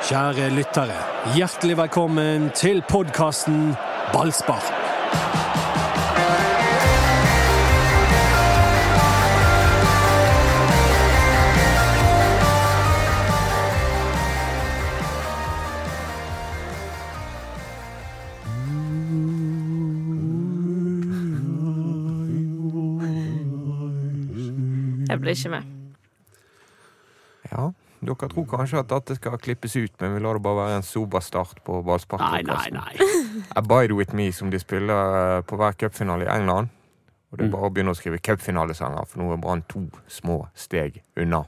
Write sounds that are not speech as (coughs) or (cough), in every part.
Kjære lyttere, hjertelig velkommen til podkasten Ballspark. Jeg blir ikke med. Ja, dere tror kanskje at dette skal klippes ut, men vi lar det bare være en sober start på ballspark. Nei, nei, nei. (laughs) Abide With Me, som de spiller på hver cupfinale i England. Og det er Mm. bare å begynne å skrive cupfinalesanger, for nå er Brann to små steg unna.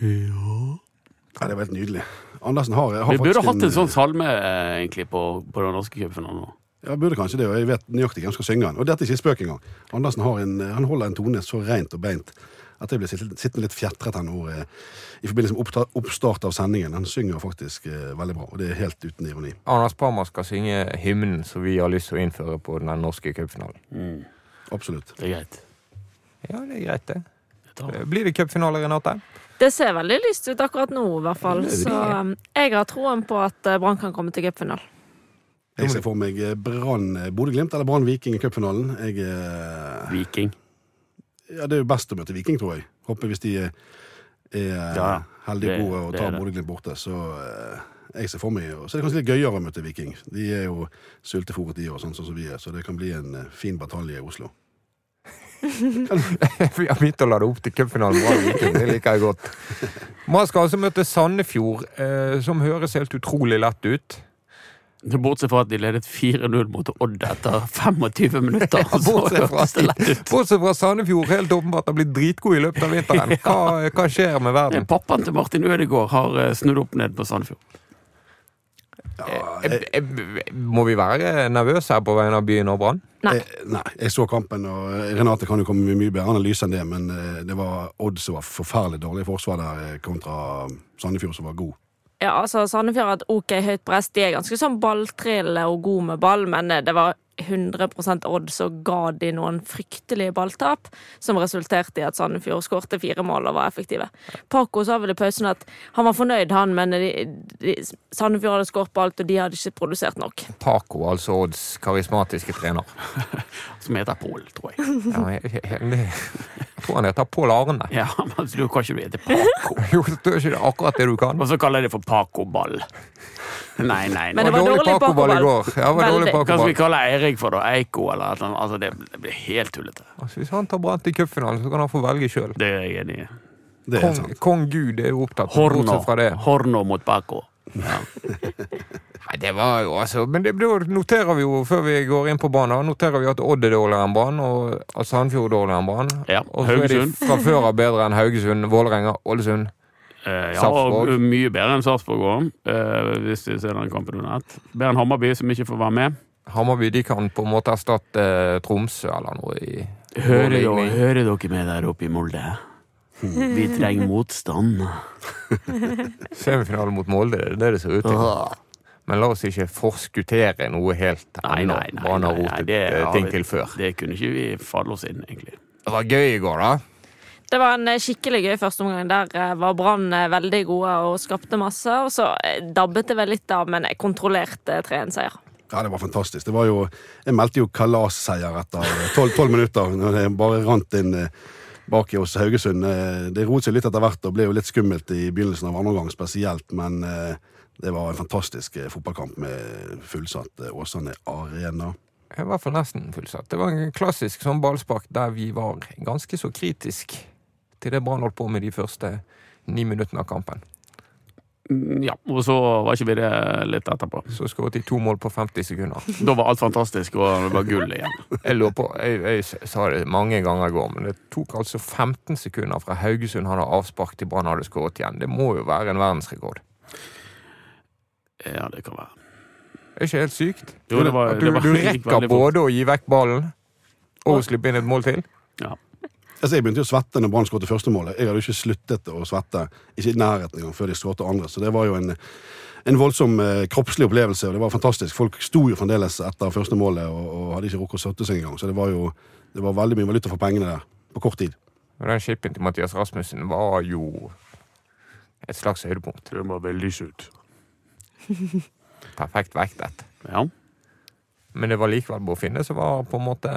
Ja, det var helt nydelig. Andersen har, har Vi burde hatt en sånn salme eh, egentlig på, på den norske cupfinalen nå. Ja, burde kanskje det, og jeg vet nøyaktig hvem som skal synge den. Og dette er ikke spøk engang. Andersen har en, han holder en tone så rent og beint at jeg ble sittende litt fjetret her nå eh, i forbindelse med oppstart av sendingen. Han synger faktisk eh, veldig bra, og det er helt uten ironi. Anders Parma skal synge hymnen som vi har lyst til å innføre på den norske cupfinalen. Absolutt. Det er greit. Ja, det er greit, det. Blir det cupfinale, Renate? Det ser veldig lyst ut akkurat nå, i hvert fall. Så jeg har troen på at eh, Brann kan komme til cupfinalen. Jeg ser for meg eh, Brann eh, Bodø-Glimt eller Brann Viking i cupfinalen. Jeg eh, Viking. Ja, det er jo best å møte Viking, tror jeg. Håper hvis de er, er Ja, heldige det- gode og tar er. Bodø-Glimt borte, så eh, jeg ser for meg Så er det kanskje litt gøyere å møte Viking. De er jo sultefòret, de òg, sånn som vi er, så det kan bli en eh, fin batalje i Oslo. (laughs) Vi har begynt å lade opp til cupfinalen. Det liker jeg godt. Man skal altså møte Sandefjord, eh, som høres helt utrolig lett ut. Bortsett fra at de ledet 4-0 mot Odd etter 25 minutter. (laughs) Ja, bortsett fra. Bortsett fra Sandefjord helt åpenbart har blitt dritgod i løpet av vinteren. (laughs) Hva, hva skjer med verden? Pappaen til Martin Ødegaard har eh, snudd opp ned på Sandefjord. Ja, Eh, eh, Må vi være nervøse her på vegne av byen og Brann? Nei. Nei, jeg så kampen, og Renate kan jo komme med mye bedre analyse enn det, men det var Odd som var forferdelig dårlig i forsvar der, kontra Sandefjord, som var god. Ja, altså Sandefjord har et ok høyt press. De er ganske sånn balltrillende og gode med ball, men eh, det var 100% Odd så ga de noen fryktelige balltap, som resulterte i at Sandefjord skårte fire mål og var effektive. Paco sa vel i pausen at han var fornøyd, han, men de, de, Sandefjord hadde skåret på alt, og de hadde ikke produsert nok. Paco, altså Odds karismatiske trener. (laughs) Som heter Pål, tror jeg. Ja, jeg, jeg, jeg tror han heter Pål Arne. Ja, men Du kan ikke hete Paco. (laughs) Jo, det er ikke det akkurat det du kan. Og så kaller jeg det for Paco-ball. Nei, nei. Men det var dårlig Paco-ball i går. Ja, det var dårlig Veldig. Hva skal vi Paco-ball. kalle Eirik for, da? Eiko, eller et eller annet? Altså, det, det blir helt tullete. Altså, hvis han tar brant i cupfinalen, så kan han få velge sjøl. Det er jeg enig i. Det er Kong. Kong Gud er jo opptatt, Horno. fra det. Horno mot Paco. Ja. (laughs) Nei, det var jo altså Men det, da noterer vi jo, før vi går inn på banen, noterer vi at Odd er dårligere enn Brann, og at Sandfjord er dårligere enn Brann. Ja, Og så er de fra før av bedre enn Haugesund, Vålerenga, Ålesund. Eh, ja, Sarpsborg. og mye bedre enn Sarpsborg òg, eh, hvis vi ser den kampen under ett. Bedre enn Hammarby, som ikke får være med. Hammarby de kan på en måte erstatte eh, Tromsø eller noe i Hører, jo, hører dere med der oppe i Molde? (laughs) Vi trenger motstand. (laughs) Semifinale mot Molde, det er det det ser ut til. Men la oss ikke forskuttere noe helt Nei, ennå. nei, nei, har nei, nei, det eh, ting til før. Det kunne ikke vi falle oss inn, egentlig. Det var gøy i går, da. Det var en eh, skikkelig gøy første omgang. Der var Brann veldig gode og skapte masse. Og så dabbet det vel litt av, men jeg kontrollerte 3-1-seier. Ja, det var fantastisk. Det var jo, jeg meldte jo kalasseier etter tolv minutter, når det bare rant inn eh, bak i oss Haugesund. Eh, Det roet seg litt etter hvert og ble jo litt skummelt i begynnelsen av andre omgang spesielt, men eh, det var en fantastisk fotballkamp med fullsatt Åsane Arena. I hvert fall nesten fullsatt. Det var en klassisk sånn ballspark der vi var ganske så kritisk til det Brann holdt på med de første ni minuttene av kampen. Mm, Ja, og så var ikke vi det litt etterpå. Så skåret de to mål på 50 sekunder. (laughs) Da var alt fantastisk, og det var gull igjen. (laughs) Jeg lå på, jeg, jeg sa det mange ganger i går, men det tok altså 15 sekunder fra Haugesund hadde avspark til Brann hadde skåret igjen. Det må jo være en verdensrekord. Ja, det kan være. Det er ikke helt sykt? Jo, det var- du, det var- du du, rekker både å gi vekk ballen og slippe inn et mål til? Ja. Altså, jeg begynte jo å svette når Brann skåret første målet. Jeg hadde jo ikke sluttet å svette, ikke i nærheten engang, før de skåret andre. Så det var jo en, en voldsom eh, kroppslig opplevelse, og det var fantastisk. Folk sto jo fremdeles etter første målet og, og hadde ikke rukket å støtte seg engang. Så det var jo det var veldig mye valuta for pengene der, på kort tid. Og den skippen til Mathias Rasmussen var jo et slags høydepunkt. Det var veldig ut. Perfekt vektet. Ja. Men det var likevel Bård Finne som var på en måte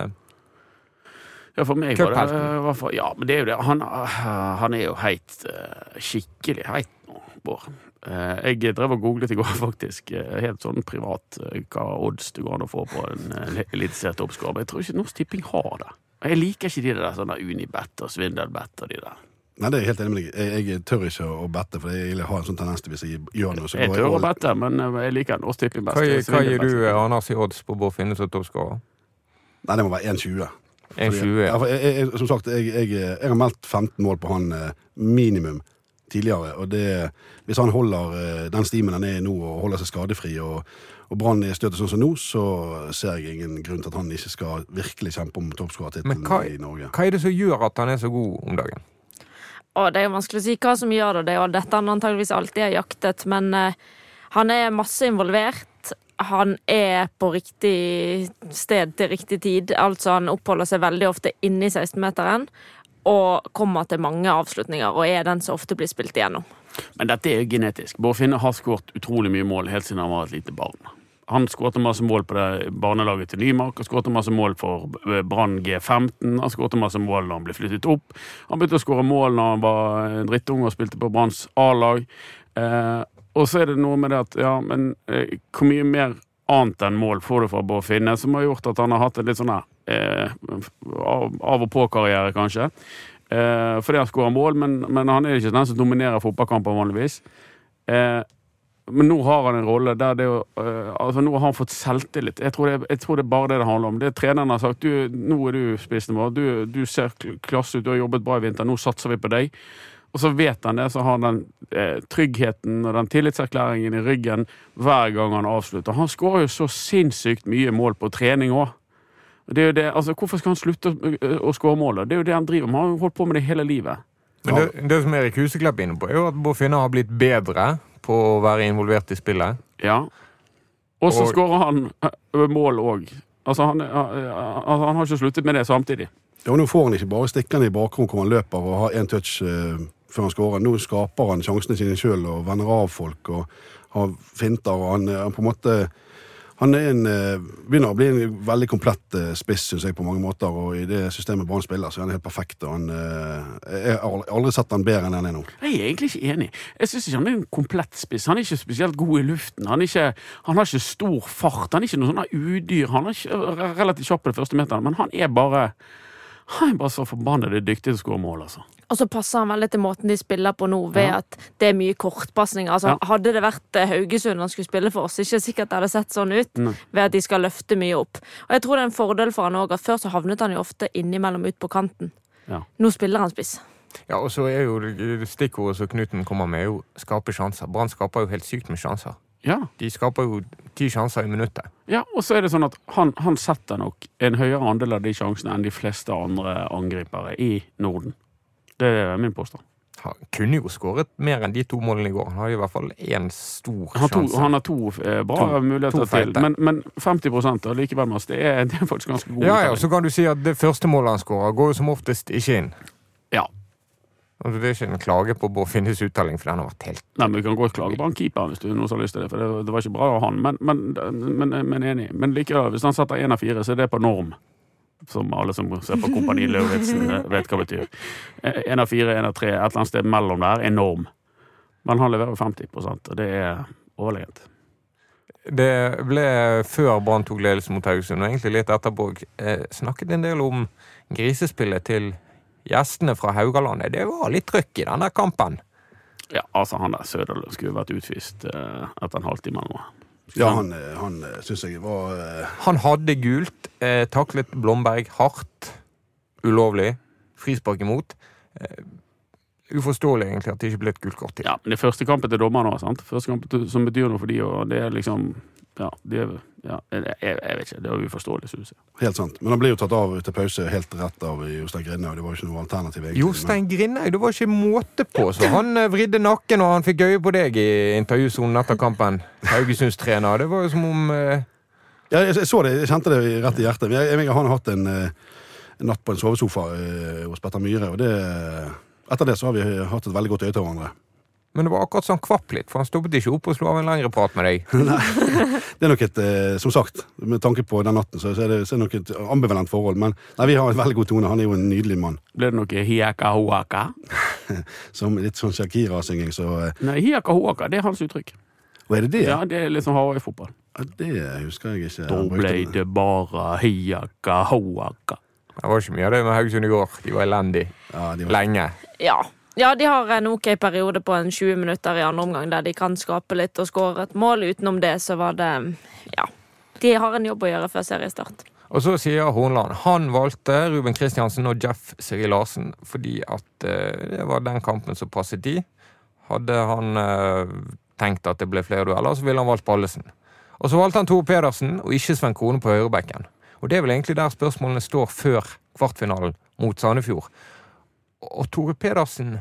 Ja, for meg var det fall Ja, men det er jo det. Han, øh, han er jo heit øh, Skikkelig heit nå, Bård. Eh, Jeg drev og googlet i går, (laughs) faktisk, eh, helt sånn privat, eh, hva odds det går an å få på en eh, eliteserie toppskårer. Men jeg tror ikke Norsk Tipping har det. Jeg liker ikke de der sånne Unibet og Svindelbet og de der. Nei, det er jeg helt enig med deg. Jeg, jeg tør ikke å bette, for jeg har en sånn tendens til hvis jeg gjør noe, så Jeg går tør å bette, men eh, jeg liker Norsk Tipping best. Hva, hva gir du, eh, Anders, i odds på Bård Finnes som toppskårer? Nei, det må være 1,20. 1,20. Ja, for jeg, jeg, som sagt, jeg, jeg, jeg har meldt 15 mål på han eh, minimum tidligere. Og det, hvis han holder eh, den stimen han er i nå og holder seg skadefri, og, og Brann er støtet sånn som nå, så ser jeg ingen grunn til at han ikke skal virkelig kjempe om Men toppskårertittelen i Norge. Hva er det som gjør at han er så god om dagen? Og det er jo vanskelig å si hva som gjør det. Det er jo dette han antageligvis alltid har jaktet, men uh, han er masse involvert. Han er på riktig sted til riktig tid. Altså han oppholder seg veldig ofte inni 16-meteren. Og kommer til mange avslutninger, og er den som ofte blir spilt igjennom. Men dette er jo genetisk. Bård har skåret utrolig mye mål helt siden han var et lite barn. Han skåret masse mål på det barnelaget til Nymark, og skåret masse mål for Brann G15. Han skåret masse mål når han ble flyttet opp. Han begynte å skåre mål når han var drittung og spilte på Branns A-lag. Eh, og så er det noe med det at ja, men eh, hvor mye mer annet enn mål får du fra Bård Finne, som har gjort at han har hatt en litt sånn eh, av, av og på-karriere, kanskje. Eh, fordi han skårer mål, men, men han er ikke den som dominerer fotballkamper vanligvis. Eh, men nå har han en rolle der det jo eh, Altså, nå har han fått selvtillit. Jeg tror, det, jeg tror det er bare det det handler om. Det Treneren har sagt du, nå er du spissen vår, du, du ser kl- klasse ut, du har jobbet bra i vinter, nå satser vi på deg. Og så vet han det, så har han den eh, tryggheten og den tillitserklæringen i ryggen hver gang han avslutter. Han skårer jo så sinnssykt mye mål på trening òg. Det er jo det, altså, hvorfor skal han slutte å, å skåre mål? Det er jo det han driver med. Han har holdt på med det hele livet. Men det, det som Erik Huseklepp er inne på, er jo at Bård Finne har blitt bedre på å være involvert i spillet. Ja. Og så Og- skårer han eh, mål òg. Altså, han, eh, altså, han har ikke sluttet med det samtidig. Ja, og Nå får han ikke bare stikkende i bakrom hvor han løper og har én touch eh, før han skårer. Nå skaper han sjansene sine sjøl og vender av folk og har finter. og Han, er- han på en måte han er en, eh, begynner å bli en veldig komplett eh, spiss, synes jeg, på mange måter. Og i det systemet Brann spiller, så er han helt perfekt. og han, eh, Jeg har aldri- sett han bedre enn han er nå. Jeg er egentlig ikke enig. Jeg syns ikke han er en komplett spiss. Han er ikke spesielt god i luften. Han, ikke, han har ikke stor fart. Han er ikke noe sånn udyr. Han er ikke relativt kjapp på de første meterne, men han er bare han er bare så forbannet dyktig til å skåre mål, altså. Og så passer han veldig til måten de spiller på nå, ved Ja. at det er mye kortpasninger. Altså, Ja. Hadde det vært eh, Haugesund han skulle spille for oss, ikke sikkert det hadde sett sånn ut. Nei. Ved at de skal løfte mye opp. Og jeg tror det er en fordel for han òg, at før så havnet han jo ofte innimellom ut på kanten. Ja. Nå spiller han spiss. Ja, og så er jo stikkordet som Knuten kommer med, jo skape sjanser. Brann skaper jo helt sykt med sjanser. Ja. De skaper jo ti sjanser i minuttet. ja, og så er det sånn at han, han setter nok en høyere andel av de sjansene enn de fleste andre angripere i Norden. Det er min påstand. Han kunne jo skåret mer enn de to målene i går. Han har i hvert fall én stor Han, to, sjanse. han har to eh, bra To- muligheter to til, men, men 50 og likevel, Mats, det er, det er faktisk ganske god Ja, ja. Så kan du si at det første målet han skårer, går jo som oftest ikke inn. Ja. Altså, det er ikke en klage på Bård Finnes uttelling, for den har vært helt Nei, men Vi kan godt klage på han keeperen hvis du noen har lyst til det, for det, det var ikke bra av han. Men, men, men, men enig. Men likevel, hvis han setter én av fire, så er det på norm. Som alle som ser på Kompani Lauritzen, (laughs) vet hva det betyr. Én av fire, én av tre, et eller annet sted mellom der enorm. Men han leverer 50 og det er overlegent. Det ble før Brann tok ledelsen mot Haugesund, og egentlig litt etterpå, eh, snakket en del om grisespillet til gjestene fra Haugalandet. Det var litt trøkk i den der kampen. Ja, altså, han der Søderlund skulle vært utvist eh, etter en halvtime eller noe. Ja, han, eh, han syns jeg var eh, Han hadde gult, eh, taklet Blomberg hardt, ulovlig, frispark imot. Eh, uforståelig egentlig at det ikke ble et gult kort til. Ja, men det er første kampen til dommerne òg, sant? Første kampen som betyr noe for de, og det er liksom Ja, det er, ja jeg, jeg vet ikke. Det er uforståelig, synes jeg. helt sant. Men han ble jo tatt av til pause helt rett av Jostein Grindhaug. Det var jo ikke noe alternativ. egentlig. Jostein Grindhaug, det var ikke måte på, så han eh, vridde nakken og han fikk øye på deg i intervjusonen etter kampen. Haugesunds trener. Det var jo som om eh, Ja, jeg, jeg så det, jeg kjente det rett i hjertet. Jeg, jeg, han har hatt en, eh, en natt på en sovesofa eh, hos Petter Myhre, og det, etter det så har vi hatt et veldig godt øye til hverandre. Men det var akkurat sånn kvapp litt, for han stoppet ikke opp og slo av en lengre prat med deg. (laughs) Det er nok et, eh, som sagt, med tanke på den natten, så er det, så er det nok et ambivalent forhold. Men nei, vi har en veldig god tone. Han er jo en nydelig mann. Ble det noe hiaka hoaka? (laughs) Som litt sånn Shakira-synging, så eh, Nei, hiaka hoaka, det er hans uttrykk. Og er det det? Ja, det er litt sånn Hawaii-fotball. Ja, Det husker jeg ikke. Da ble det. bare hiaka hoaka. Det var ikke mye av det med Haugesund i går. De var elendige. Ja, var... Lenge. Ja. Ja, de har en ok periode på en 20 minutter i andre omgang der de kan skape litt og skåre et mål. Utenom det så var det Ja. De har en jobb å gjøre før seriestart. Og så sier Hornland han valgte Ruben Kristiansen og Jeff Siri Larsen fordi at eh, det var den kampen som passet de. Hadde han eh, tenkt at det ble flere dueller, så ville han valgt Ballesen. Og så valgte han Tore Pedersen og ikke Sven Krone på høyrebekken. Og det er vel egentlig der spørsmålene står før kvartfinalen mot Sandefjord. Og Tore Pedersen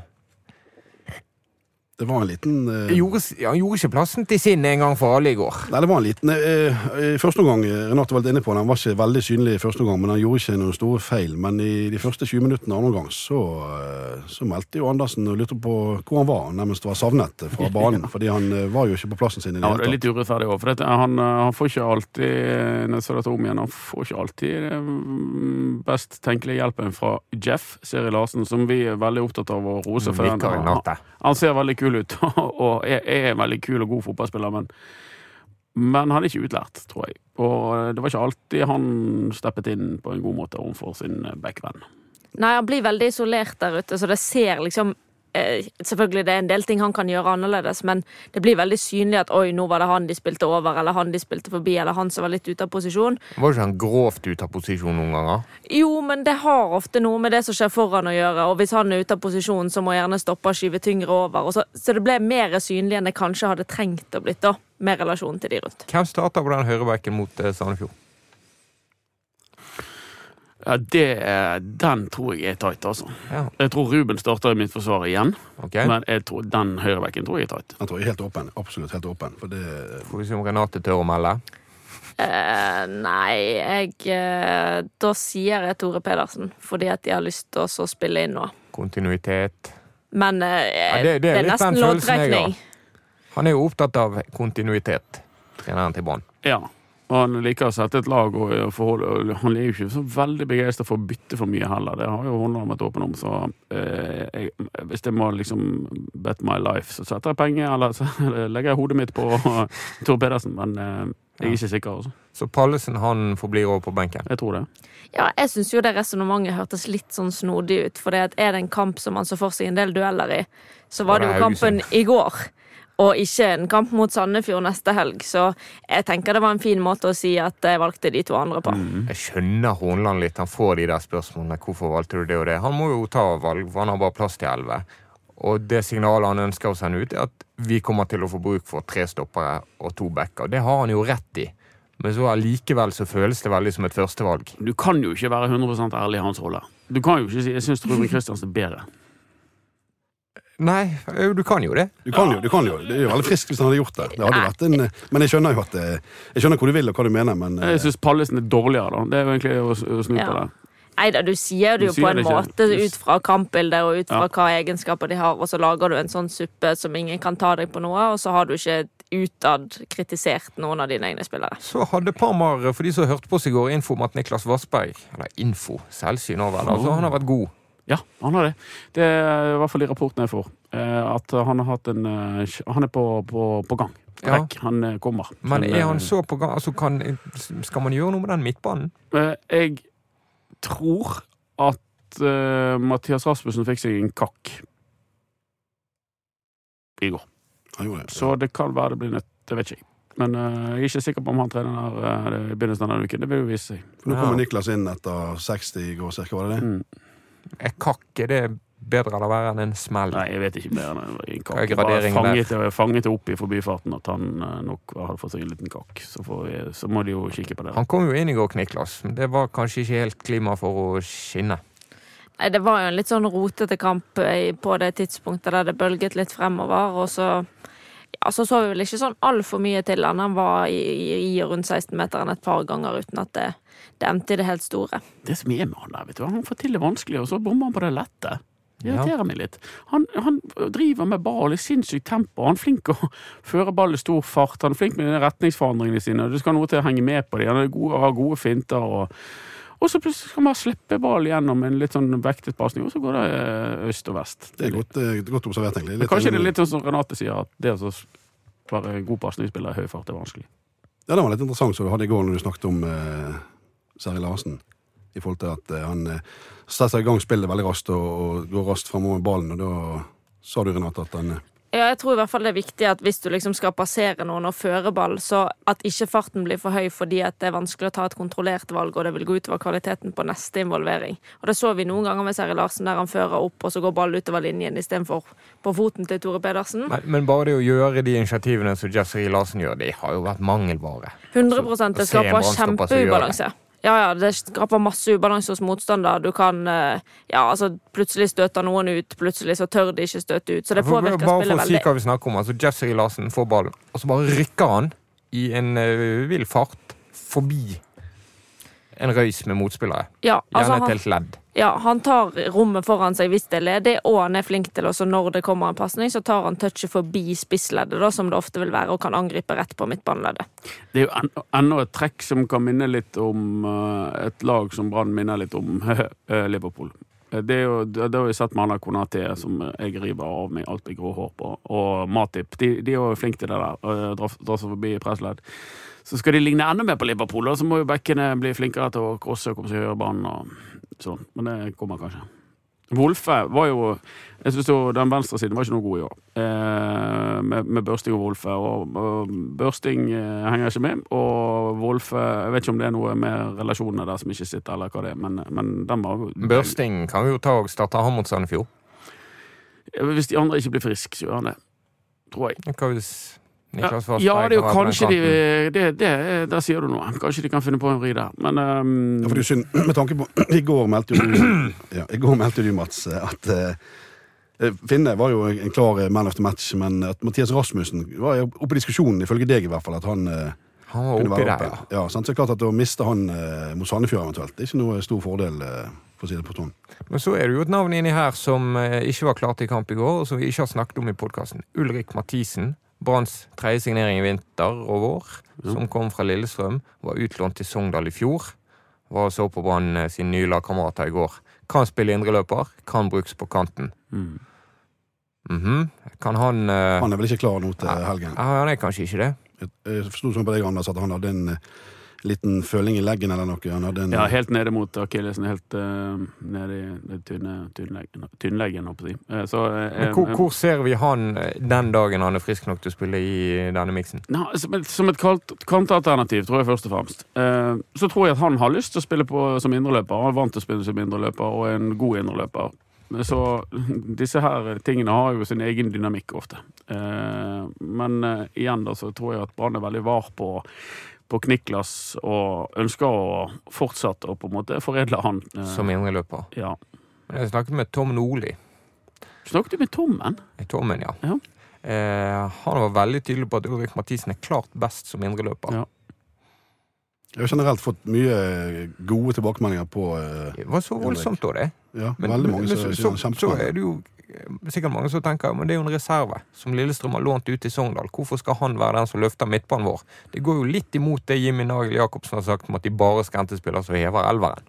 Det var en liten eh, gjorde, han gjorde ikke plassen til sin en gang for alle i går. Nei, det var en liten uh, I første omgang, Renate var litt inne på han var ikke veldig synlig i første omgang, men han gjorde ikke noen store feil. Men i de første 20 minuttene andre omgang så, uh, så meldte jo Andersen og lurte på hvor han var. Han nærmest var savnet fra (laughs) banen, fordi han var jo ikke på plassen sin i det Ja, det er litt urettferdig òg, for dette, han, han får ikke alltid når dette om igjen, han får ikke alltid den best tenkelige hjelpen fra Jeff Seri Larsen, som vi er veldig opptatt av å rose. For han, Nikker i han, han ser veldig kul ut, (laughs) og er, en veldig kul og god fotballspiller, men, men han er ikke utlært, tror jeg. Og det var ikke alltid han steppet inn på en god måte overfor sin backvenn. Nei, han blir veldig isolert der ute, så det ser liksom eh, Selvfølgelig det er en del ting han kan gjøre annerledes, men det blir veldig synlig at oi, nå var det han de spilte over, eller han de spilte forbi, eller han som var litt ute av posisjon. Var ikke han grovt ute av posisjon noen ganger? Jo, men det har ofte noe med det som skjer foran å gjøre, og hvis han er ute av posisjon, så må han gjerne stoppe og skyve tyngre over. Så, så det ble mer synlig enn det kanskje hadde trengt å blitt, da, med relasjon til de rundt. Hvem starta på den høyrebekken mot eh, Sandefjord? Ja, det, Den tror jeg er tight, altså. Ja, Jeg tror Ruben starter i mitt forsvar igjen, Okay. men jeg tror den høyrebekken tror jeg er tight. Han tror jeg er helt åpen. Absolutt helt åpen. For det, Får vi se om Renate tør å melde. Eh, nei, jeg eh, Da sier jeg Tore Pedersen, fordi at de har lyst til å spille inn nå. Kontinuitet. Men eh, Ja, det- det er det er nesten loddtrekning. Han er jo opptatt av kontinuitet, treneren til Brann. Ja. Og han liker å sette et lag og og forholde og Han er jo ikke så veldig begeistra for å bytte for mye heller. Det har jo Horneland vært åpen om. Så eh, jeg, hvis jeg må liksom bet my life, så setter jeg penger Eller så (laughs) legger jeg hodet mitt på (laughs) Tor Pedersen. Men eh, jeg er ikke sikker, altså. Så Pallesen han forblir over på benken. Jeg tror det. Ja, jeg syns jo det resonnementet hørtes litt sånn snodig ut. For er det en kamp som man så for seg en del dueller i, så var Var det det jo kampen i går. Og ikke en kamp mot Sandefjord neste helg. Så jeg tenker det var en fin måte å si at jeg valgte de to andre på. Jeg skjønner Hornland litt. Han får de der spørsmålene. Hvorfor valgte du det og det? Han må jo ta valg, for han har bare plass til elleve. Og det signalet han ønsker å sende ut, er at vi kommer til å få bruk for tre stoppere og to backer. Det har han jo rett i. Men så allikevel så føles det veldig som et førstevalg. Du kan jo ikke være 100 ærlig i hans rolle. Du kan jo ikke si Jeg syns Ruben Kristiansen er bedre. Nei, du kan jo det. du kan jo, du kan jo. Det er jo veldig friskt hvis han hadde gjort det. det hadde vært en, men jeg skjønner jo at Jeg skjønner hvor du vil og hva du mener, men Jeg syns Pallesen er dårligere, da. Det er jo egentlig å, å snu på det. Nei da, du sier det jo sier på en det måte ut fra kampbildet og ut fra Ja. hva egenskaper de har, og så lager du en sånn suppe som ingen kan ta deg på noe, og så har du ikke utad kritisert noen av dine egne spillere. Så hadde Parmar, for de som hørte på oss i går, info om at Niklas Vassberg Eller info, selvsyn over det. Altså, han har vært god. Ja, han har det. Det er i hvert fall i rapporten jeg får. eh, At han har hatt en eh, Han er på, på, på gang. Ja. Rekk. Han eh, kommer. Men er han så på gang? Altså, kan, skal man gjøre noe med den midtbanen? eh, Jeg tror at uh, Mathias Rasmussen fikk seg en kakk i går. han gjorde. Så det kan være det blir nødt. Det vet ikke jeg. Men uh, jeg er ikke sikker på om han trener der uh, i begynnelsen av denne uken. Det vil jo vise seg. Nå Ja. kommer Niklas inn etter 60 i går, cirka, var det det? Mm. Er kakk er det bedre eller verre enn en smell? Nei, jeg vet ikke mer enn en Hva er kakk. Bare graderingen fanget, det- fanget opp i forbifarten at han eh, nok hadde fått seg en liten kakk. Så, vi, så må de jo kikke på det. Han kom jo inn i går, Niklas, men det var kanskje ikke helt klima for å skinne. Nei, Det var jo en litt sånn rotete kamp eh, på det tidspunktet der det bølget litt fremover, og så ja, så vi vel ikke sånn altfor mye til han. Han var i, i, i rundt 16-meteren et par ganger uten at det, det endte i det helt store. Det som er med han der, vet du, han får til det vanskelige, og så bommer han på det lette. Det irriterer meg litt. Han, han driver med ball i sinnssykt tempo. Han er flink å (laughs) føre ball i stor fart. Han er flink med de retningsforandringene sine. Det skal noe til å henge med på dem. Han er god, har gode finter. og og så plutselig skal man slippe ball gjennom en litt sånn vektet pasning, og så går det eh, øst og vest. Det er godt, eh, godt observert, egentlig. Men Kanskje det er litt sånn som Renate sier, at det å være god pasningsspiller i høy fart er vanskelig. Ja, det var litt interessant som du hadde i går når du snakket om eh, Seri Larsen. I forhold til at eh, han eh, setter i gang spillet veldig raskt og, og går raskt framover med ballen. Og da sa du, Renate, at han eh, Ja, jeg tror i hvert fall det er viktig at hvis du liksom skal passere noen og føre ball, så at ikke farten blir for høy fordi at det er vanskelig å ta et kontrollert valg, og det vil gå utover kvaliteten på neste involvering. Og det så vi noen ganger med Seri Larsen, der han fører opp, og så går ball utover linjen istedenfor på foten til Tore Pedersen. Men, men bare det å gjøre de initiativene som Jazzy Larsen gjør, det har jo vært mangelvare. 100 Så- det skaper kjempeubalanse. Ja, ja, det skaper masse ubalanse hos motstander. Du kan eh, Ja, altså, plutselig støter noen ut, plutselig så tør de ikke støte ut. Så det påvirker spillet veldig. bare for å si hva vi snakker om, altså Jeffrey Larsen får ballen, og så bare rykker han i en uh, vill fart forbi en røys med motspillere. Ja, altså, Gjerne et han, helt ledd. ja, han tar rommet foran seg hvis det er ledig, og han er flink til også når det kommer en pasning, så tar han touchet forbi spissleddet, da, som det ofte vil være, og kan angripe rett på midtbaneleddet. Det er jo en- enda et trekk som kan minne litt om eh, et lag som Brann minner litt om (laughs) eh, Liverpool. Eh, Det, er jo, det det har vi sett med Anna Konati, som jeg river av meg alltid grå hår på, og Matip. De, de er jo flinke til det der, å dra, dra seg forbi pressledd. Så skal de ligne enda mer på Liverpool, og så må jo bekkene bli flinkere til å crosse og komme seg i høyrebanen og sånn. Men det kommer kanskje. Wolfe var jo Jeg synes jo Den venstre siden var ikke noe god i år. Eh, med, med Børsting og Wolfe. Og, og Børsting eh, henger ikke med. Og Wolfe Jeg vet ikke om det er noe med relasjonene der som ikke sitter, eller hva det er, men, men den var Børsting kan vi jo ta og starte han mot Sandefjord. Hvis de andre ikke blir friske, så gjør han det. Tror jeg. Hva hvis Niklas Vassberg ja, det er jo kanskje de det, det, Der sier du noe. Kanskje de kan finne på en vri der. Men um... Ja, for det er synd, med tanke på (clears throat) I går meldte jo du, (clears throat) ja, i går meldte du Mats, at uh, Finne var jo en klar man of the match, men at Mathias Rasmussen var oppe i diskusjonen, ifølge deg i hvert fall, at han uh, Han var oppi der, ja. Ja, sant? så det er klart at Å miste han eh, mot Sandefjord eventuelt, det er ikke noe stor fordel, eh, for å si det på sånn. Men så er det jo et navn inni her som eh, ikke var klart i kamp i går, og som vi ikke har snakket om i podkasten. Ulrik Mathisen. Branns tredje signering i vinter og vår, som kom fra Lillestrøm. Var utlånt til Sogndal i fjor. Var og så på Brann eh, sine nye lagkamerater i går. Kan spille indreløper, kan brukes på kanten. mm. Mhm. Kan han uh... Han er vel ikke klar nå til helgen. ja, Han er kanskje ikke det. Jeg, jeg forsto sånn på deg, Anders, at han hadde en eh, liten føling i leggen eller noe. Han hadde en, Ja, helt nede mot akillesen. Helt uh, nede i den tynne, tynnleggen, holdt jeg på å si. Eh, Så, eh, hvor, ser vi han den dagen han er frisk nok til å spille i denne miksen? Ja, som et, som et kant- kantalternativ, tror jeg først og fremst. Uh, så tror jeg at han har lyst til å spille på, som indreløper. Han er vant til å spille som indreløper, og er en god indreløper. Så (laughs) disse her tingene har jo sin egen dynamikk ofte. Eh, men igjen da, så tror jeg at Brann er veldig var på, på Kniklas og ønsker å fortsette å på en måte foredle han. Eh, Som indreløper. ja. Jeg snakket med Tom Nordli. Snakket du med Tommen? Tommen, ja. Ja. Eh, han var veldig tydelig på at Ulrik Mathisen er klart best som indreløper. Ja. Jeg har generelt fått mye gode tilbakemeldinger på eh, Det var så voldsomt da, det. ja, Men, veldig mange men som så, så, er så er det jo eh, sikkert mange som tenker men det er jo en reserve som Lillestrøm har lånt ut til Sogndal. Hvorfor skal han være den som løfter midtbanen vår? Det går jo litt imot det Jimmy Nagel Jacobsen har sagt om at de bare skal hente spillere som hever elveren.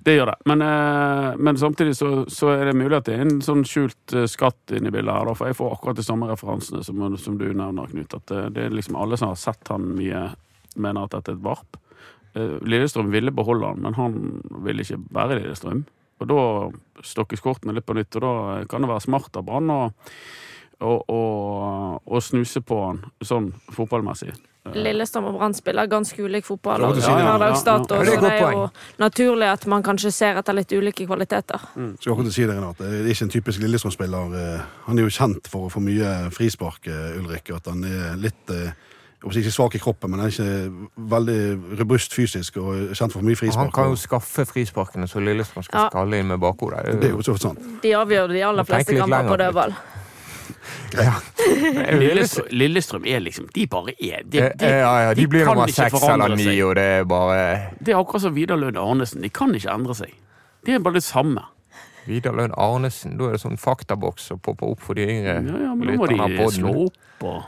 Det gjør det. Men, eh, men samtidig så, så er det mulig at det er en sånn skjult eh, skatt inni bildet her. Da, for jeg får akkurat de samme referansene som, som du nevner, Knut. At det, det er liksom alle som har sett han mye, mener at dette er et varp. Eh, Lillestrøm ville beholde han, men han ville ikke være Lillestrøm. Og da stokkes kortene litt på nytt, og da kan det være smart av Brann å snuse på han sånn fotballmessig. Lillestrøm og Brann spiller ganske ulik fotball. Ja, og Ja, ja, ja. så Det er jo naturlig at man kanskje ser etter litt ulike kvaliteter. Skal akkurat si det, Renate. Det er ikke en typisk Lillestrøm-spiller. Eh, Han er jo kjent for å få mye frispark, Ulrik, Ulrik. At han er litt eh, ikke svak i kroppen, men han er ikke veldig robust fysisk og kjent for mye Han kan jo skaffe frisparkene så Lillestrøm skal Ja. skalle inn med bakhodet. Det er jo så sant. De avgjør de aller fleste kamper på dødball. Ja. (laughs) Lillestrøm, Lillestrøm er liksom De bare er. De, Eh, eh, ja, ja, de blir kan nummer seks eller ni, og det er bare Det er akkurat som Vidar Lund Arnesen. De kan ikke endre seg. De er bare det samme. Vidar Lønn Arnesen, da er det sånn faktaboks som popper opp for de yngre Ja, ja, men da må de slå opp og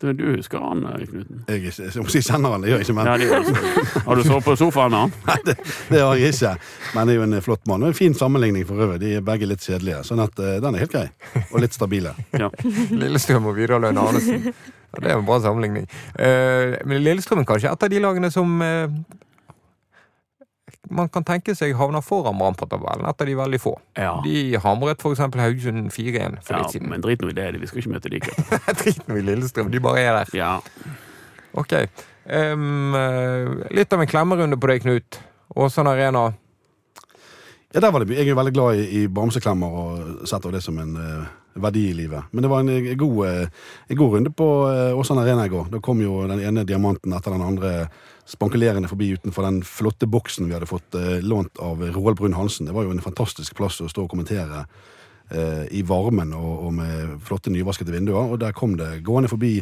du, du husker han, eh, Knuten? Jeg, jeg, jeg, kjenner han, det gjør jeg ikke, men Ja, det gjør. Har du sovet på sofaen med han? (laughs) Nei, det, det har jeg ikke. Men det er jo en flott mann. Og en fin sammenligning for øvrig. De er begge litt kjedelige. Sånn at uh, den er helt grei. Og litt stabile. (laughs) Ja. Lillestrøm og Vidar Arnesen. Ja, det er en bra sammenligning. Uh, men Lillestrøm er kanskje et av de lagene som eh, man kan tenke seg havner foran Brann på tabellen. etter de veldig få. Ja. De hamret f.eks. Haugesund 4-1 for ja, litt siden. men drit nå i det. Vi skal ikke møte de. (laughs) Drit nå i Lillestrøm, de bare er der. Ja. Ok. Eh, litt av en klemmerunde på deg, Knut. Åsane Arena. Ja, der var det. Jeg er veldig glad i, i bamseklemmer og setter det som en uh, verdi i livet. Men det var en, en, god, eh, en god runde på uh, Åsane Arena i går. Da kom jo den ene diamanten etter den andre spankulerende forbi utenfor den flotte boksen vi hadde fått eh, lånt av Roald Brun Hansen. Det var jo en fantastisk plass å stå og kommentere eh, i varmen og, og med flotte nyvaskede vinduer. Og der kom det gående forbi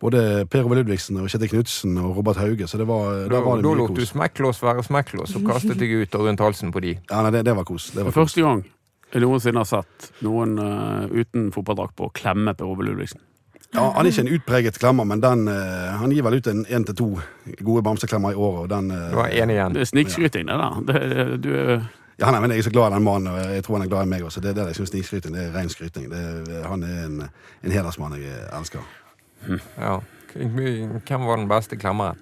både Per Ove Ludvigsen og Kjetil Knutsen og Robert Hauge, så det var, Da, der var det da mye lot du smekklås være smekklås og kastet deg ut og rundt halsen på de. Ja, nei, det, det var kos. Det var kos. første gang jeg noensinne har sett noen uh, uten fotballdrakt på klemme Per Ove Ludvigsen. Ja, han er ikke en utpreget klemmer, men den, eh, han gir vel ut en én til to gode bamseklemmer i året. Og den, eh, Det én igjen. Det er snikskryting, det der. Det, du, er- ja, nei, men Jeg er så glad i den mannen, og jeg tror han er glad i meg også. Det er det jeg synes snikskryting. Det er ren skryting. Det er, han er en, en hedersmann jeg elsker. Ja. Hvem var den beste klemmeren?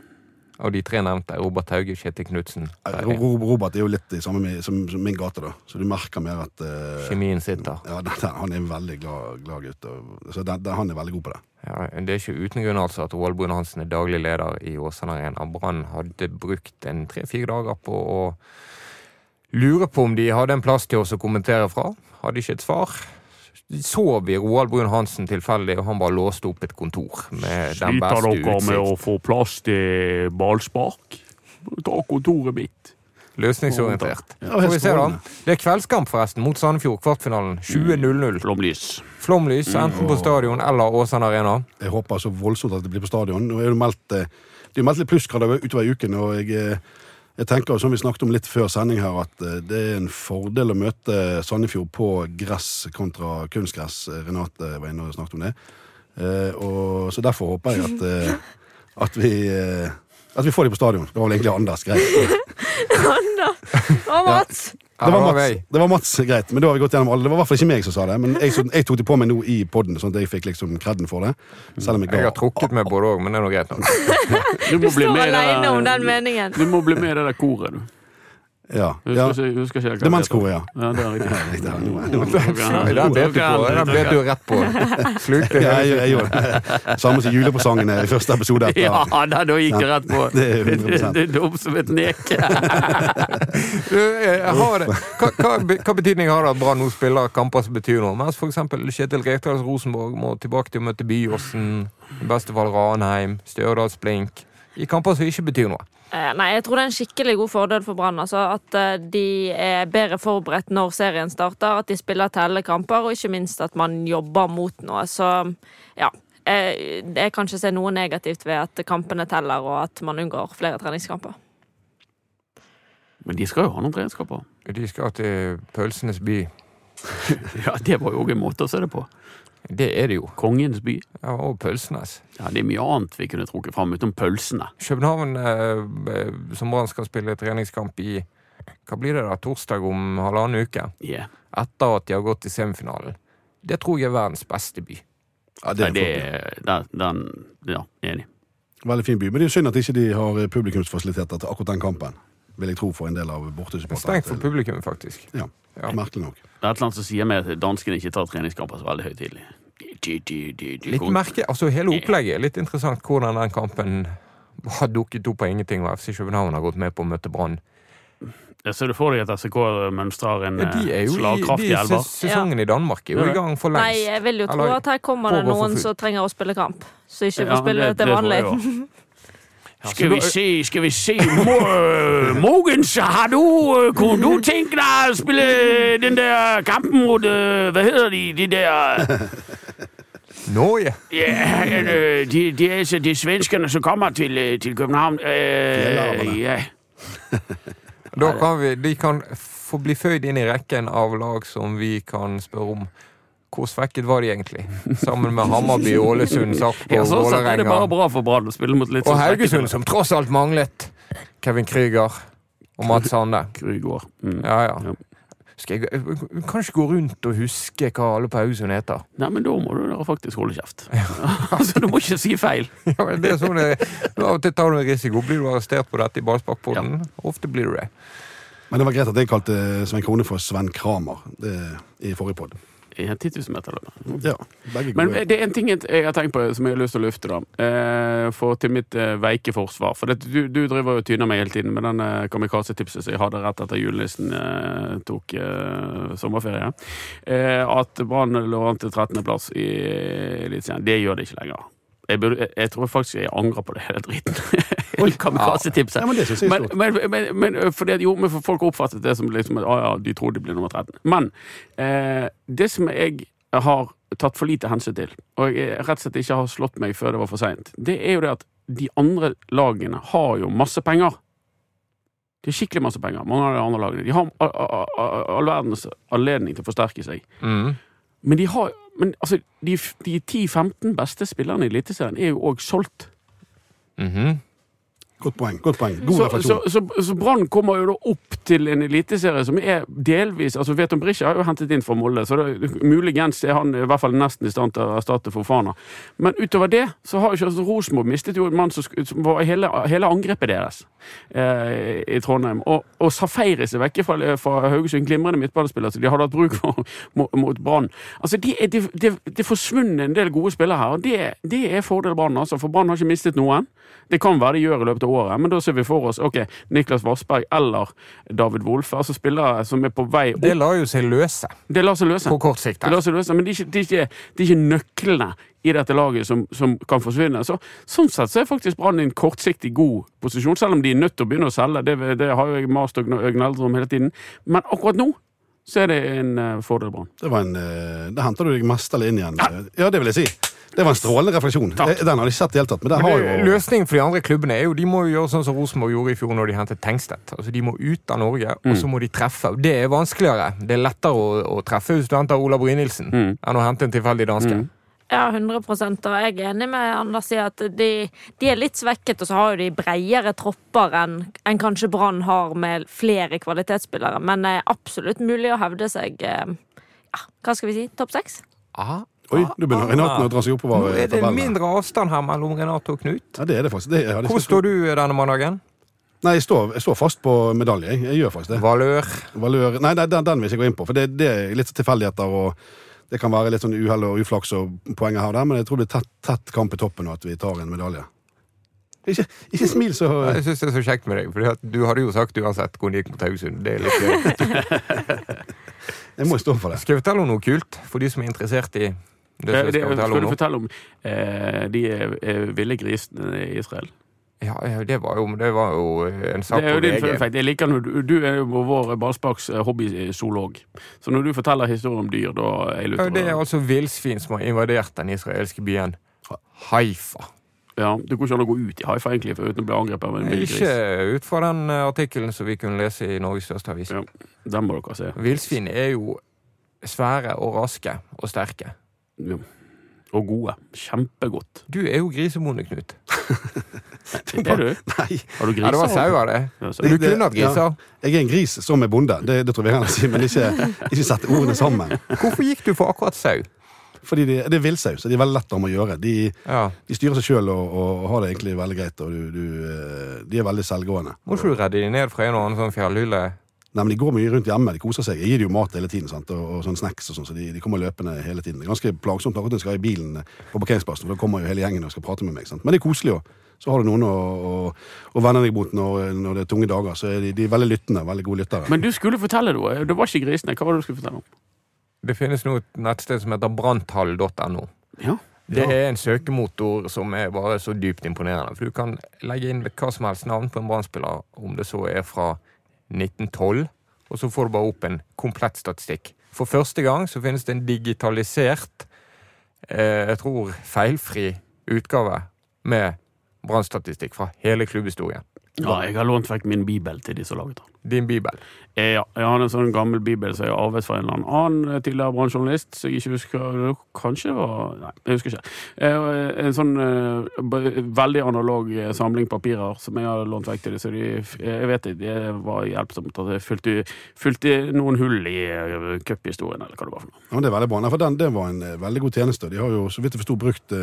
Av de tre nevnte. Robert Hauge, Kjetil Knutsen. Ro- Ro- Robert er jo litt i samme som, som min gate, da. Så du merker mer at uh, Kjemien sitter. ja, (laughs) den, den, Han er en veldig glad, glad gutt. Og, så den, han er veldig god på det. Ja, det er ikke uten grunn altså at Roald Brun Hansen er daglig leder i Åsane Arena. Brann hadde brukt en tre-fire dager på å lure på om de hadde en plass til oss å kommentere fra. Hadde ikke et svar. Så vi Roald Brun Hansen tilfeldig, og han bare låste opp et kontor med den beste utsikt. få plass til ballspark? Ta kontoret mitt. Løsningsorientert. Ja, Får vi se, da. Det er kveldskamp, forresten, mot Sandefjord. Kvartfinalen. 20.00. Flomlys. Flomlys, enten på stadion eller Åsane Arena. Jeg håper så voldsomt at det blir på stadion. Nå er det meldt, eh, det er meldt litt plussgrader utover i uken, og jeg, eh, jeg tenker, som vi snakket om litt før sending her, at eh, det er en fordel å møte Sandefjord på gress kontra kunstgress. Eh, Renate var inne og snakket om det. Eh, Og, så derfor håper jeg at, at, vi, at vi får de på stadion. Det var vel egentlig Anders greit. (laughs) Anders og Mats! Det var, Mats, det var Mats, greit, men da har vi gått gjennom alle. Det var i hvert fall ikke meg som sa det, men jeg, jeg tok det på meg nå i podden, sånn at jeg fikk liksom kredden for det. Selv om jeg Jeg har trukket trukket på både òg, men det er nå greit nok. (laughs) Du du Står det der- om den meningen. Du må bli med i det der koret, du. Ja. Husker, ja. ikke, husker ikke hva Det mannskoret, ja. Ja, det er riktig. Er- er- Den bet du rett på. Slukte Ja, jeg, jeg gjorde det. Samme som julepresangene i første episode. Etter. Ja, da, da gikk jeg rett på. Det er 100%. Det er dumt som et neke. (laughs) Du, eh, har det, hva, hva, hva betydning har det at Brann nå spiller kamper som betyr noe? Mens f.eks. Kjetil Rekdals Rosenborg må tilbake til å møte Byåsen, i beste fall Ranheim, Stjørdals Blink. I kamper som ikke betyr noe. Eh, Nei, jeg tror det er en skikkelig god fordel for Brann. Altså, at eh, de er bedre forberedt når serien starter, at de spiller tellende kamper, og ikke minst at man jobber mot noe. Så ja. Jeg, Jeg kan ikke se noe negativt ved at kampene teller, og at man unngår flere treningskamper. Men de skal jo ha noen treningskamper. De skal til pølsenes (laughs) by. Ja, det var jo òg en måte å se det på. Det er det jo. Kongens by. Ja, og pølsenes. Ja, Det er mye annet vi kunne trukket fram utenom pølsene. København, eh, som Brann skal spille treningskamp i hva blir det da, torsdag om halvannen uke, Yeah. etter at de har gått til semifinalen. Det tror jeg er verdens beste by. Ja, det Nei, er det den, den Ja, enig. Veldig fin by. Men det er jo synd at ikke de har publikumsfasiliteter til akkurat den kampen. Vil jeg tro for en del av bortesupporterne. Stengt for publikum, faktisk. Ja, Ja. merkelig nok. Det er et eller annet som sier meg at danskene ikke tar treningskamper så veldig høytidelig. De- de- de- de- Litt merke, altså Hele opplegget er litt interessant hvordan den kampen har dukket opp av ingenting, og FC København har gått med på å møte Brann. Jeg ser du for deg at SK mønstrer en Ja, slagkraftig elver? Sesongen Sesongen i Danmark er jo i gang for lengst. Nei, jeg vil jo tro at her kommer det noen som trenger å spille kamp. Så ikke Ja, får spille det- til det tror vanlig. (laughs) Skal vi se, skal vi se Mo- (laughs) Mogens, har du øh, Kunne du tenke deg å spille den der kampen mot øh, Hva heter de? De der (laughs) Nå, ja. Ja, øh, de, de er altså de svenskene som kommer til, øh, til København. Øh, ja. (laughs) Da kan vi, de kan få bli føyd inn i rekken av lag som vi kan spørre om hvor svekket var de egentlig? Sammen med Hammarby, Ålesund, Sarpsborg, Ja, sett det bare Vålerenga. bra for Brann å spille mot litt Og sånn Haugesund, som tross alt manglet Kevin Krüger og Mats Sande. Krüger. Mm. Ja, ja. Ja. Skal jeg jeg kan ikke gå rundt og huske hva alle på Haugesund heter. Nei, men da må du da faktisk holde kjeft. (laughs) altså, du må ikke si feil. (laughs) Ja, men det er sånn det, Av og til tar du en risiko. Blir du arrestert på dette i Ballsparkpodden? Ofte blir du det. Men det var greit at jeg kalte Svein Krone for Sven Kramer det, i forrige pod. I en 10 000 meter løp. Ja, Men det er en ting jeg har tenkt på som jeg har lyst til å lufte, da. Eh, for til mitt eh, veike forsvar. For det, du, du driver og tyner meg hele tiden med den eh, kamikaze-tipset som jeg hadde rett etter julenissen eh, tok eh, sommerferie. Eh, at Brann lå an til 13.-plass i Eliteserien. Det gjør det ikke lenger. Jeg, burde, jeg, tror faktisk jeg angrer på det hele driten. (laughs) Kamikaze-tipset. Ja, men det synes jeg er Men, men, men, men fordi jo, men for folk har oppfattet det som liksom, at ah, ja, de tror de blir nummer 13. Men eh, det som jeg har tatt for lite hensyn til, og jeg rett og slett ikke har slått meg før det var for seint, det er jo det at de andre lagene har jo masse penger. De har skikkelig masse penger, mange av de andre lagene. De har all verdens anledning til å forsterke seg. Mm. Men de har men altså, de, de 10-15 beste spillerne i Eliteserien er jo òg solgt. Mhm. Godt poeng. godt poeng. God Så, refleksjon. så, så, så Brann kommer jo da opp til en eliteserie som er delvis altså Veton Brisja har jo hentet inn fra Molde, så det, muligens er han i hvert fall nesten i stand til å erstatte Fofana. Men utover det så har jo ikke altså, Rosenborg mistet jo en mann som, som var hele, hele angrepet deres eh, i Trondheim. Og, og Safaris er vekke fra, fra Haugesund, glimrende midtballspiller som de hadde hatt bruk for mot, mot Brann. Altså, de er- det de, de forsvunnet en del gode spillere her, og det, det er fordel Brann, altså, for Brann har ikke mistet noen. Det kan være de gjør i løpet av året, men da ser vi for oss ok, Niklas Vassberg eller David Wolfe, altså spillere som er på vei opp. Det lar jo seg løse Det lar seg løse. på kort sikt. Det lar seg løse, men det er ikke, de er ikke, de er ikke nøklene i dette laget som, som kan forsvinne. Så, sånn sett så er faktisk Brann i en kortsiktig god posisjon, selv om de er nødt til å begynne å selge. Det, det har jo jeg mast og gn- gnelt om hele tiden. Men akkurat nå så er det en uh, fordel Brann. Det var en, uh, Der henter du deg mesterlig inn igjen. Ja, det vil jeg si. Det var en strålende refleksjon. Takk. Eh, Den har de sett i tatt. Men det har jo Løsningen for de andre klubbene er jo de må jo gjøre sånn som Rosenborg gjorde i fjor når de hentet Tengstedt. Altså De må ut av Norge, og Mm. så må de treffe. Det er vanskeligere. Det er lettere å, å treffe hvis du henter Ola Brynildsen Mm. enn å hente en tilfeldig danske. Mm. Ja, 100 og jeg er enig med Anders i at de, de er litt svekket, og så har jo de bredere tropper enn en kanskje Brann har med flere kvalitetsspillere. Men det er absolutt mulig å hevde seg eh, ja, hva skal vi si, topp seks? Ah, Oi, nå begynner Renate å dra seg Nå er eh, det mindre avstand her mellom Renate og Knut. Ja, det er det faktisk. Det, ja, det Hvor står du denne mandagen? Nei, jeg står, jeg står fast på medalje. Jeg, jeg gjør faktisk det. Valør. Valør Nei, nei, den, den vil jeg ikke gå inn på, for det, det er litt tilfeldigheter. og Det kan være litt sånn uhell og uflaks og poenger her og der, men jeg tror det er tett, tett kamp i toppen, og at vi tar en medalje. Ikke, ikke smil så Jeg syns det er så kjekt med deg, for du hadde jo sagt uansett hvordan det gikk mot Haugesund. Det er litt gøy. (laughs) Jeg må stå for det. Skal jeg fortelle om noe kult for de som er interessert i det skal, Eh, det, skal skal du fortelle om eh, de eh, ville grisene i Israel? Ja, det var jo, det var jo en sak på VG. Jeg liker når du, du er jo vår ballsparks eh, hobbyzoolog. Så når du forteller historier om dyr, da er jeg Ja, det er altså villsvin som har invadert den israelske byen Haifa. Ja, Det går ikke an å gå ut i Haifa egentlig for uten å bli angrepet av en vill Ikke ut fra den eh, artikkelen som vi kunne lese i Norges største avis. Ja. Den må dere se. Villsvin er jo svære og raske og sterke. Ja. Og gode. Kjempegodt. Du er jo grisebonde, Knut. Det (laughs) er du. (laughs) Nei, Har du Ja, det var griser? sauer, det. Ja, så- du kunne hatt griser. jeg er en gris som er bonde. Det, det tror jeg gjerne sier, men ikke, ikke sette ordene sammen. Hvorfor gikk du for akkurat sau? Fordi de, det er villsau, så de er veldig lett om å gjøre. De, Ja. de styrer seg sjøl og, og har det egentlig veldig greit, og du, du, eh, de er veldig selvgående. Må ikke du redde de ned fra en og annen sånn fjellhylle? Nei, men De går mye rundt hjemme, de koser seg. Jeg gir dem jo mat hele tiden, sant? Og, og sånn snacks og sånn, så de, de kommer løpende hele tiden. Det er ganske plagsomt akkurat når jeg skal i bilen på parkeringsplassen, for da kommer jo hele gjengen og skal prate med meg. sant? Men det er koselig òg. Så har du noen å, å, å vende deg mot når, når det er tunge dager. Så er de, de er veldig lyttende, veldig gode lyttere. Men du skulle fortelle noe. Det var ikke grisene. Hva var det du skulle fortelle om? Det finnes nå et nettsted som heter branntall.no. Ja. Det er en søkemotor som er bare så dypt imponerende. For du kan legge inn hva som helst navn på en brannspiller, om det så er fra 1912, og så får du bare opp en komplett statistikk. For første gang så finnes det en digitalisert, eh, jeg tror feilfri utgave med Brann-statistikk fra hele klubbhistorien. Ja, jeg har lånt vekk min bibel til de som laget den. Din bibel. Eh, Ja, jeg har en sånn gammel bibel som jeg har arvet fra en eller annen eh, tidligere brannjournalist. Så jeg ikke husker Kanskje det var Nei, jeg husker ikke. Eh, En sånn eh, veldig analog samling papirer som jeg har lånt vekk til dem. Så de, jeg vet ikke, det var hjelpsomt at jeg fylte, fylte noen hull i cuphistorien, eller hva det var for noe. Ja, men det er veldig bra. Nei, for den, det var en veldig god tjeneste. De har jo, så vidt jeg forsto, brukt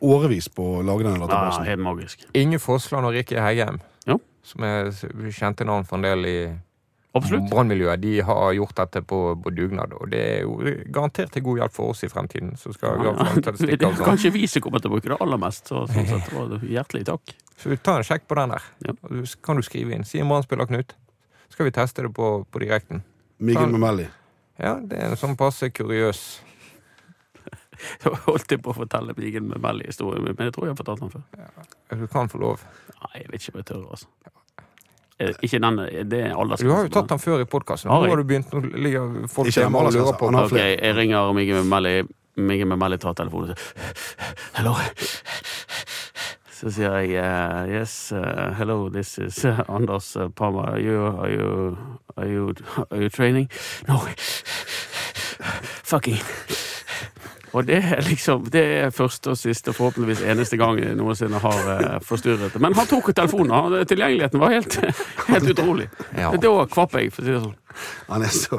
årevis på å lage denne Ja, helt magisk. Inge Fossland og Rikke Heggem, Ja. som er kjente navn for en del i brannmiljøet, de har gjort dette på, på dugnad. Og det er jo garantert til god hjelp for oss i fremtiden. Så skal vi Ja, ha fram (laughs) Det statistikk er sånn. kanskje vi som kommer til å bruke det aller mest, så sånn sett var det hjertelig takk. Så ta en sjekk på den der. Ja. Kan du skrive inn. Si en brannspiller, Knut. Skal vi teste det på, på direkten. Miguel Memelli. Ja, det er en sånn passe kuriøs (laughs) Jeg holdt jeg på å fortelle Bigen med Melly-historien men jeg tror jeg har fortalt den før. Du kan få lov. Nei, jeg vet ikke om jeg tør, altså. Eh, Ikke den, det er aldersgrensen. Du har jo tatt den før i podkasten. Har Nå jeg? har du begynt Nå ligger folk Ikke hjemme og lurer på han har Ok, jeg ringer Migge med Melly. Migge med Melly tar telefonen og sier Hello. Så sier jeg uh, Yes, uh, hello, this is uh, Anders uh, Palma. Are you, are you, are you, are you training? No. Fucking. Og det er liksom Det er første og siste, forhåpentligvis eneste gang jeg noensinne har eh, forstyrret det. Men han tok telefonen. Han- Tilgjengeligheten var helt, (laughs) helt utrolig. Ja. Da kvapp jeg, for å si det sånn. Han er så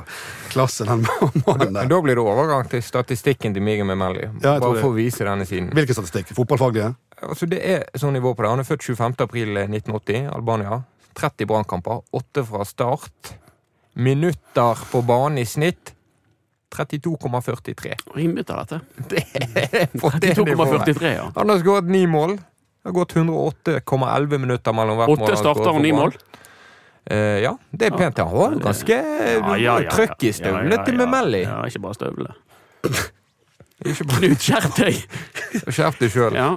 klasse, den mannen Men der. da blir det overgang til statistikken til Miguel Memelli. Ja, Bare for å vise denne siden. Hvilken statistikk? Fotballfaglige? Altså, det er sånn nivå på det. Han er født 25. april 1980, Albania. 30 brannkamper, 8 fra start. Minutter på banen i snitt 32,43. Rimelig av dette. (laughs) Det er på det nivået. 32,43, ja. Han har skåret ni mål. Det har gått 108,11 minutter mellom hvert mål. Åtte har starter og ni mål. Uh, ja, det er pent. Han har ganske trøkk i støvlene til Memelli. Ja, ikke bare støvlene. (laughs) Knut, skjerp deg! skjerp deg sjøl. Ja.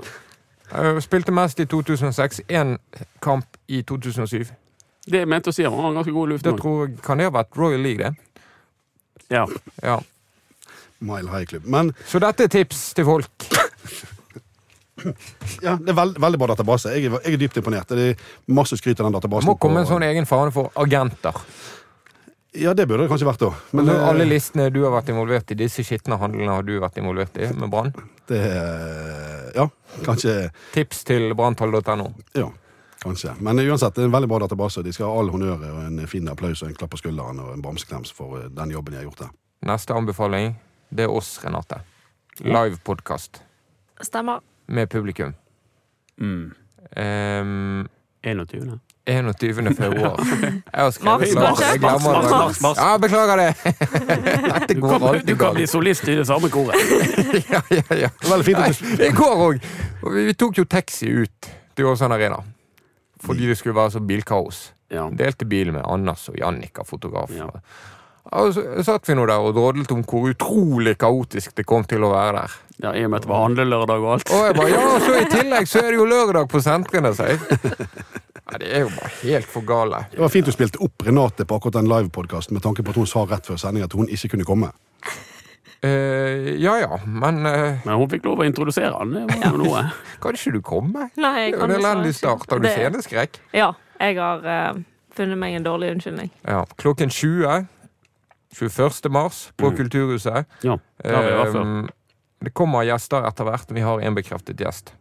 Spilte mest i 2006. Én kamp i 2007. Det jeg mente å si, han var ganske god i Det luften. også. tror kan det ha vært Royal League, det? Ja. Ja. Mile High Club. Men Så dette er tips til folk. (coughs) ja, det er veld, veldig bra database. Jeg er, jeg er dypt imponert. Det er masse skryt av den Det databasen. må komme en på- sånn egen fane for agenter. Ja, det burde det kanskje vært, da. Men Men alle det, listene du har vært involvert i, disse skitne handlene har du vært involvert i med Brann. det Ja, kanskje Tips til branntall.no. Ja, kanskje. Men uansett, det er en veldig bra database. De skal ha all honnør og en fin applaus og en klapp på skulderen og en bamseklems for eh, den jobben de har gjort der. Neste anbefaling, det er oss, Renate. Live podkast Stemmer. med publikum. Mm. Um, 21. 21. februar. (laughs) Jeg har skrevet Mars, mars. Jeg glemmer det. mars, mars. Ja, beklager det. (laughs) Dette Du alltid kan, du kan bli solist i det samme koret. (laughs) Ja, ja, ja. Veldig fint I går òg. Vi, vi tok jo taxi ut til Åsane Arena. Fordi det skulle være så bilkaos. Ja. Delte bil med Anders og Jannika, fotograf. Ja. Og så satt vi nå der og drodlet om hvor utrolig kaotisk det kom til å være der. ja, I og med at det var handlelørdag og alt. Og jeg bare Ja, og så i (laughs) tillegg så er det jo lørdag på sentrene, sier jeg. Ja, det er jo bare helt for gale. Det var fint du spilte opp Renate på akkurat den livepodkasten med tanke på at hun sa rett før sending at hun ikke kunne komme. Eh, ja ja, men uh, Men hun fikk lov å introdusere han. Det var jo noe. (laughs) kan ikke du komme? Nei, Det jeg kan det er elendig start. Har du sceneskrekk? Ja. Jeg har uh, funnet meg en dårlig unnskyldning. Ja. Klokken 20. 21. mars på Mm. Kulturhuset. Ja, det har vi vært før. Um, det kommer gjester etter hvert. Vi har en bekreftet gjest.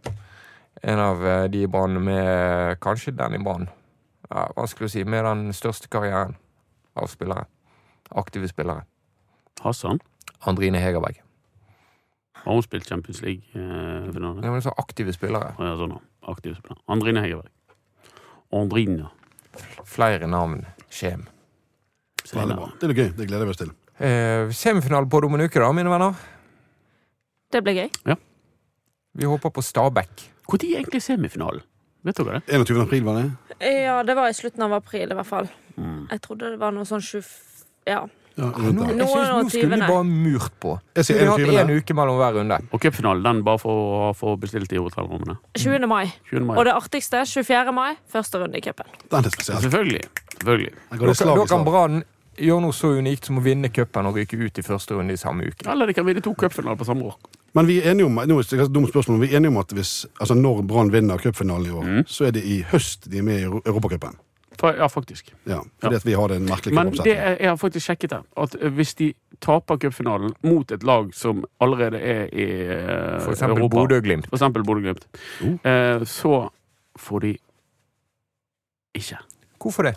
En av de i Brann med Kanskje den i Brann. Ja, vanskelig å si. Med den største karrieren av spillere. Aktive spillere. Hassan. Andrine Hegerberg. Har hun spilt Champions League-finale? Ja, men så aktive spillere. Ja, sånn, aktive spillere. spiller. Andrine Hegerberg. Andrine. Flere navn. Skjem. Veldig bra. Det er gøy. Det gleder vi oss til. Eh, Semifinale på om en uke, da, mine venner. Det blir gøy. Ja. Vi håper på Stabæk. Når er egentlig semifinalen? Vet dere det? 21. april, var det? Ja, det var i slutten av april, i hvert fall. Mm. Jeg trodde det var noe sånn 20... Ja. Ja, Nå, jeg synes, nå skulle de bare murt på. Jeg sier vi har 21. én uke mellom hver runde. Og cupfinalen, den bare for å få bestilt i hotellrommene. 20. mai. 20. mai. Og det artigste 24. mai, første runde i cupen. Selvfølgelig. Selvfølgelig. Da kan. Brann gjøre noe så unikt som å vinne cupen og ryke ut i første runde i samme uke. Eller de kan vinne to cupfinaler på samme år. Men vi er enige om nå er det et dumt spørsmål, men vi er enige om at hvis, altså når Brann vinner cupfinalen i år, Mm. så er det i høst de er med i Euro- Europacupen. For, ja, faktisk. Ja, fordi at vi har den merkelige Men det er, jeg har faktisk sjekket det. At hvis de taper cupfinalen mot et lag som allerede er i uh, For eksempel Europa, Bodø-Glimt. for eksempel Bodø-Glimt, Uh. Uh, så får de ikke. Hvorfor det?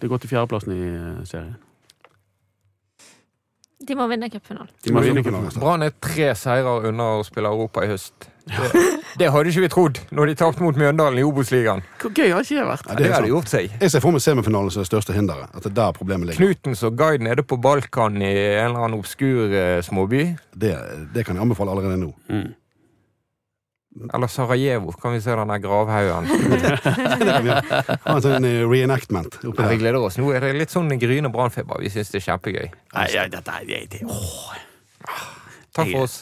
Det går til fjerdeplassen i eh, serien. De må vinne cupfinalen. Brann er tre seirer unna å spille Europa i høst. Det, det hadde ikke vi trodd når de tapte mot Mjøndalen i Obos-ligaen. Hvor gøy har ikke det vært? Ja, Det det de hadde gjort seg. Jeg ser for meg semifinalen som det største hinderet. At det er der problemet ligger. Knutens og Guide nede på Balkan i en eller annen obskur eh, småby. Det, det kan jeg anbefale allerede nå. Mm. Eller Sarajevo, kan vi se den der gravhaugen. (laughs) Ha en sånn eh, reenactment oppi Ja, vi der. gleder oss. Nå er det litt sånn gryende brannfeber. Vi syns det er kjempegøy. Nei, ja, dette er det, det, åh. Takk for oss.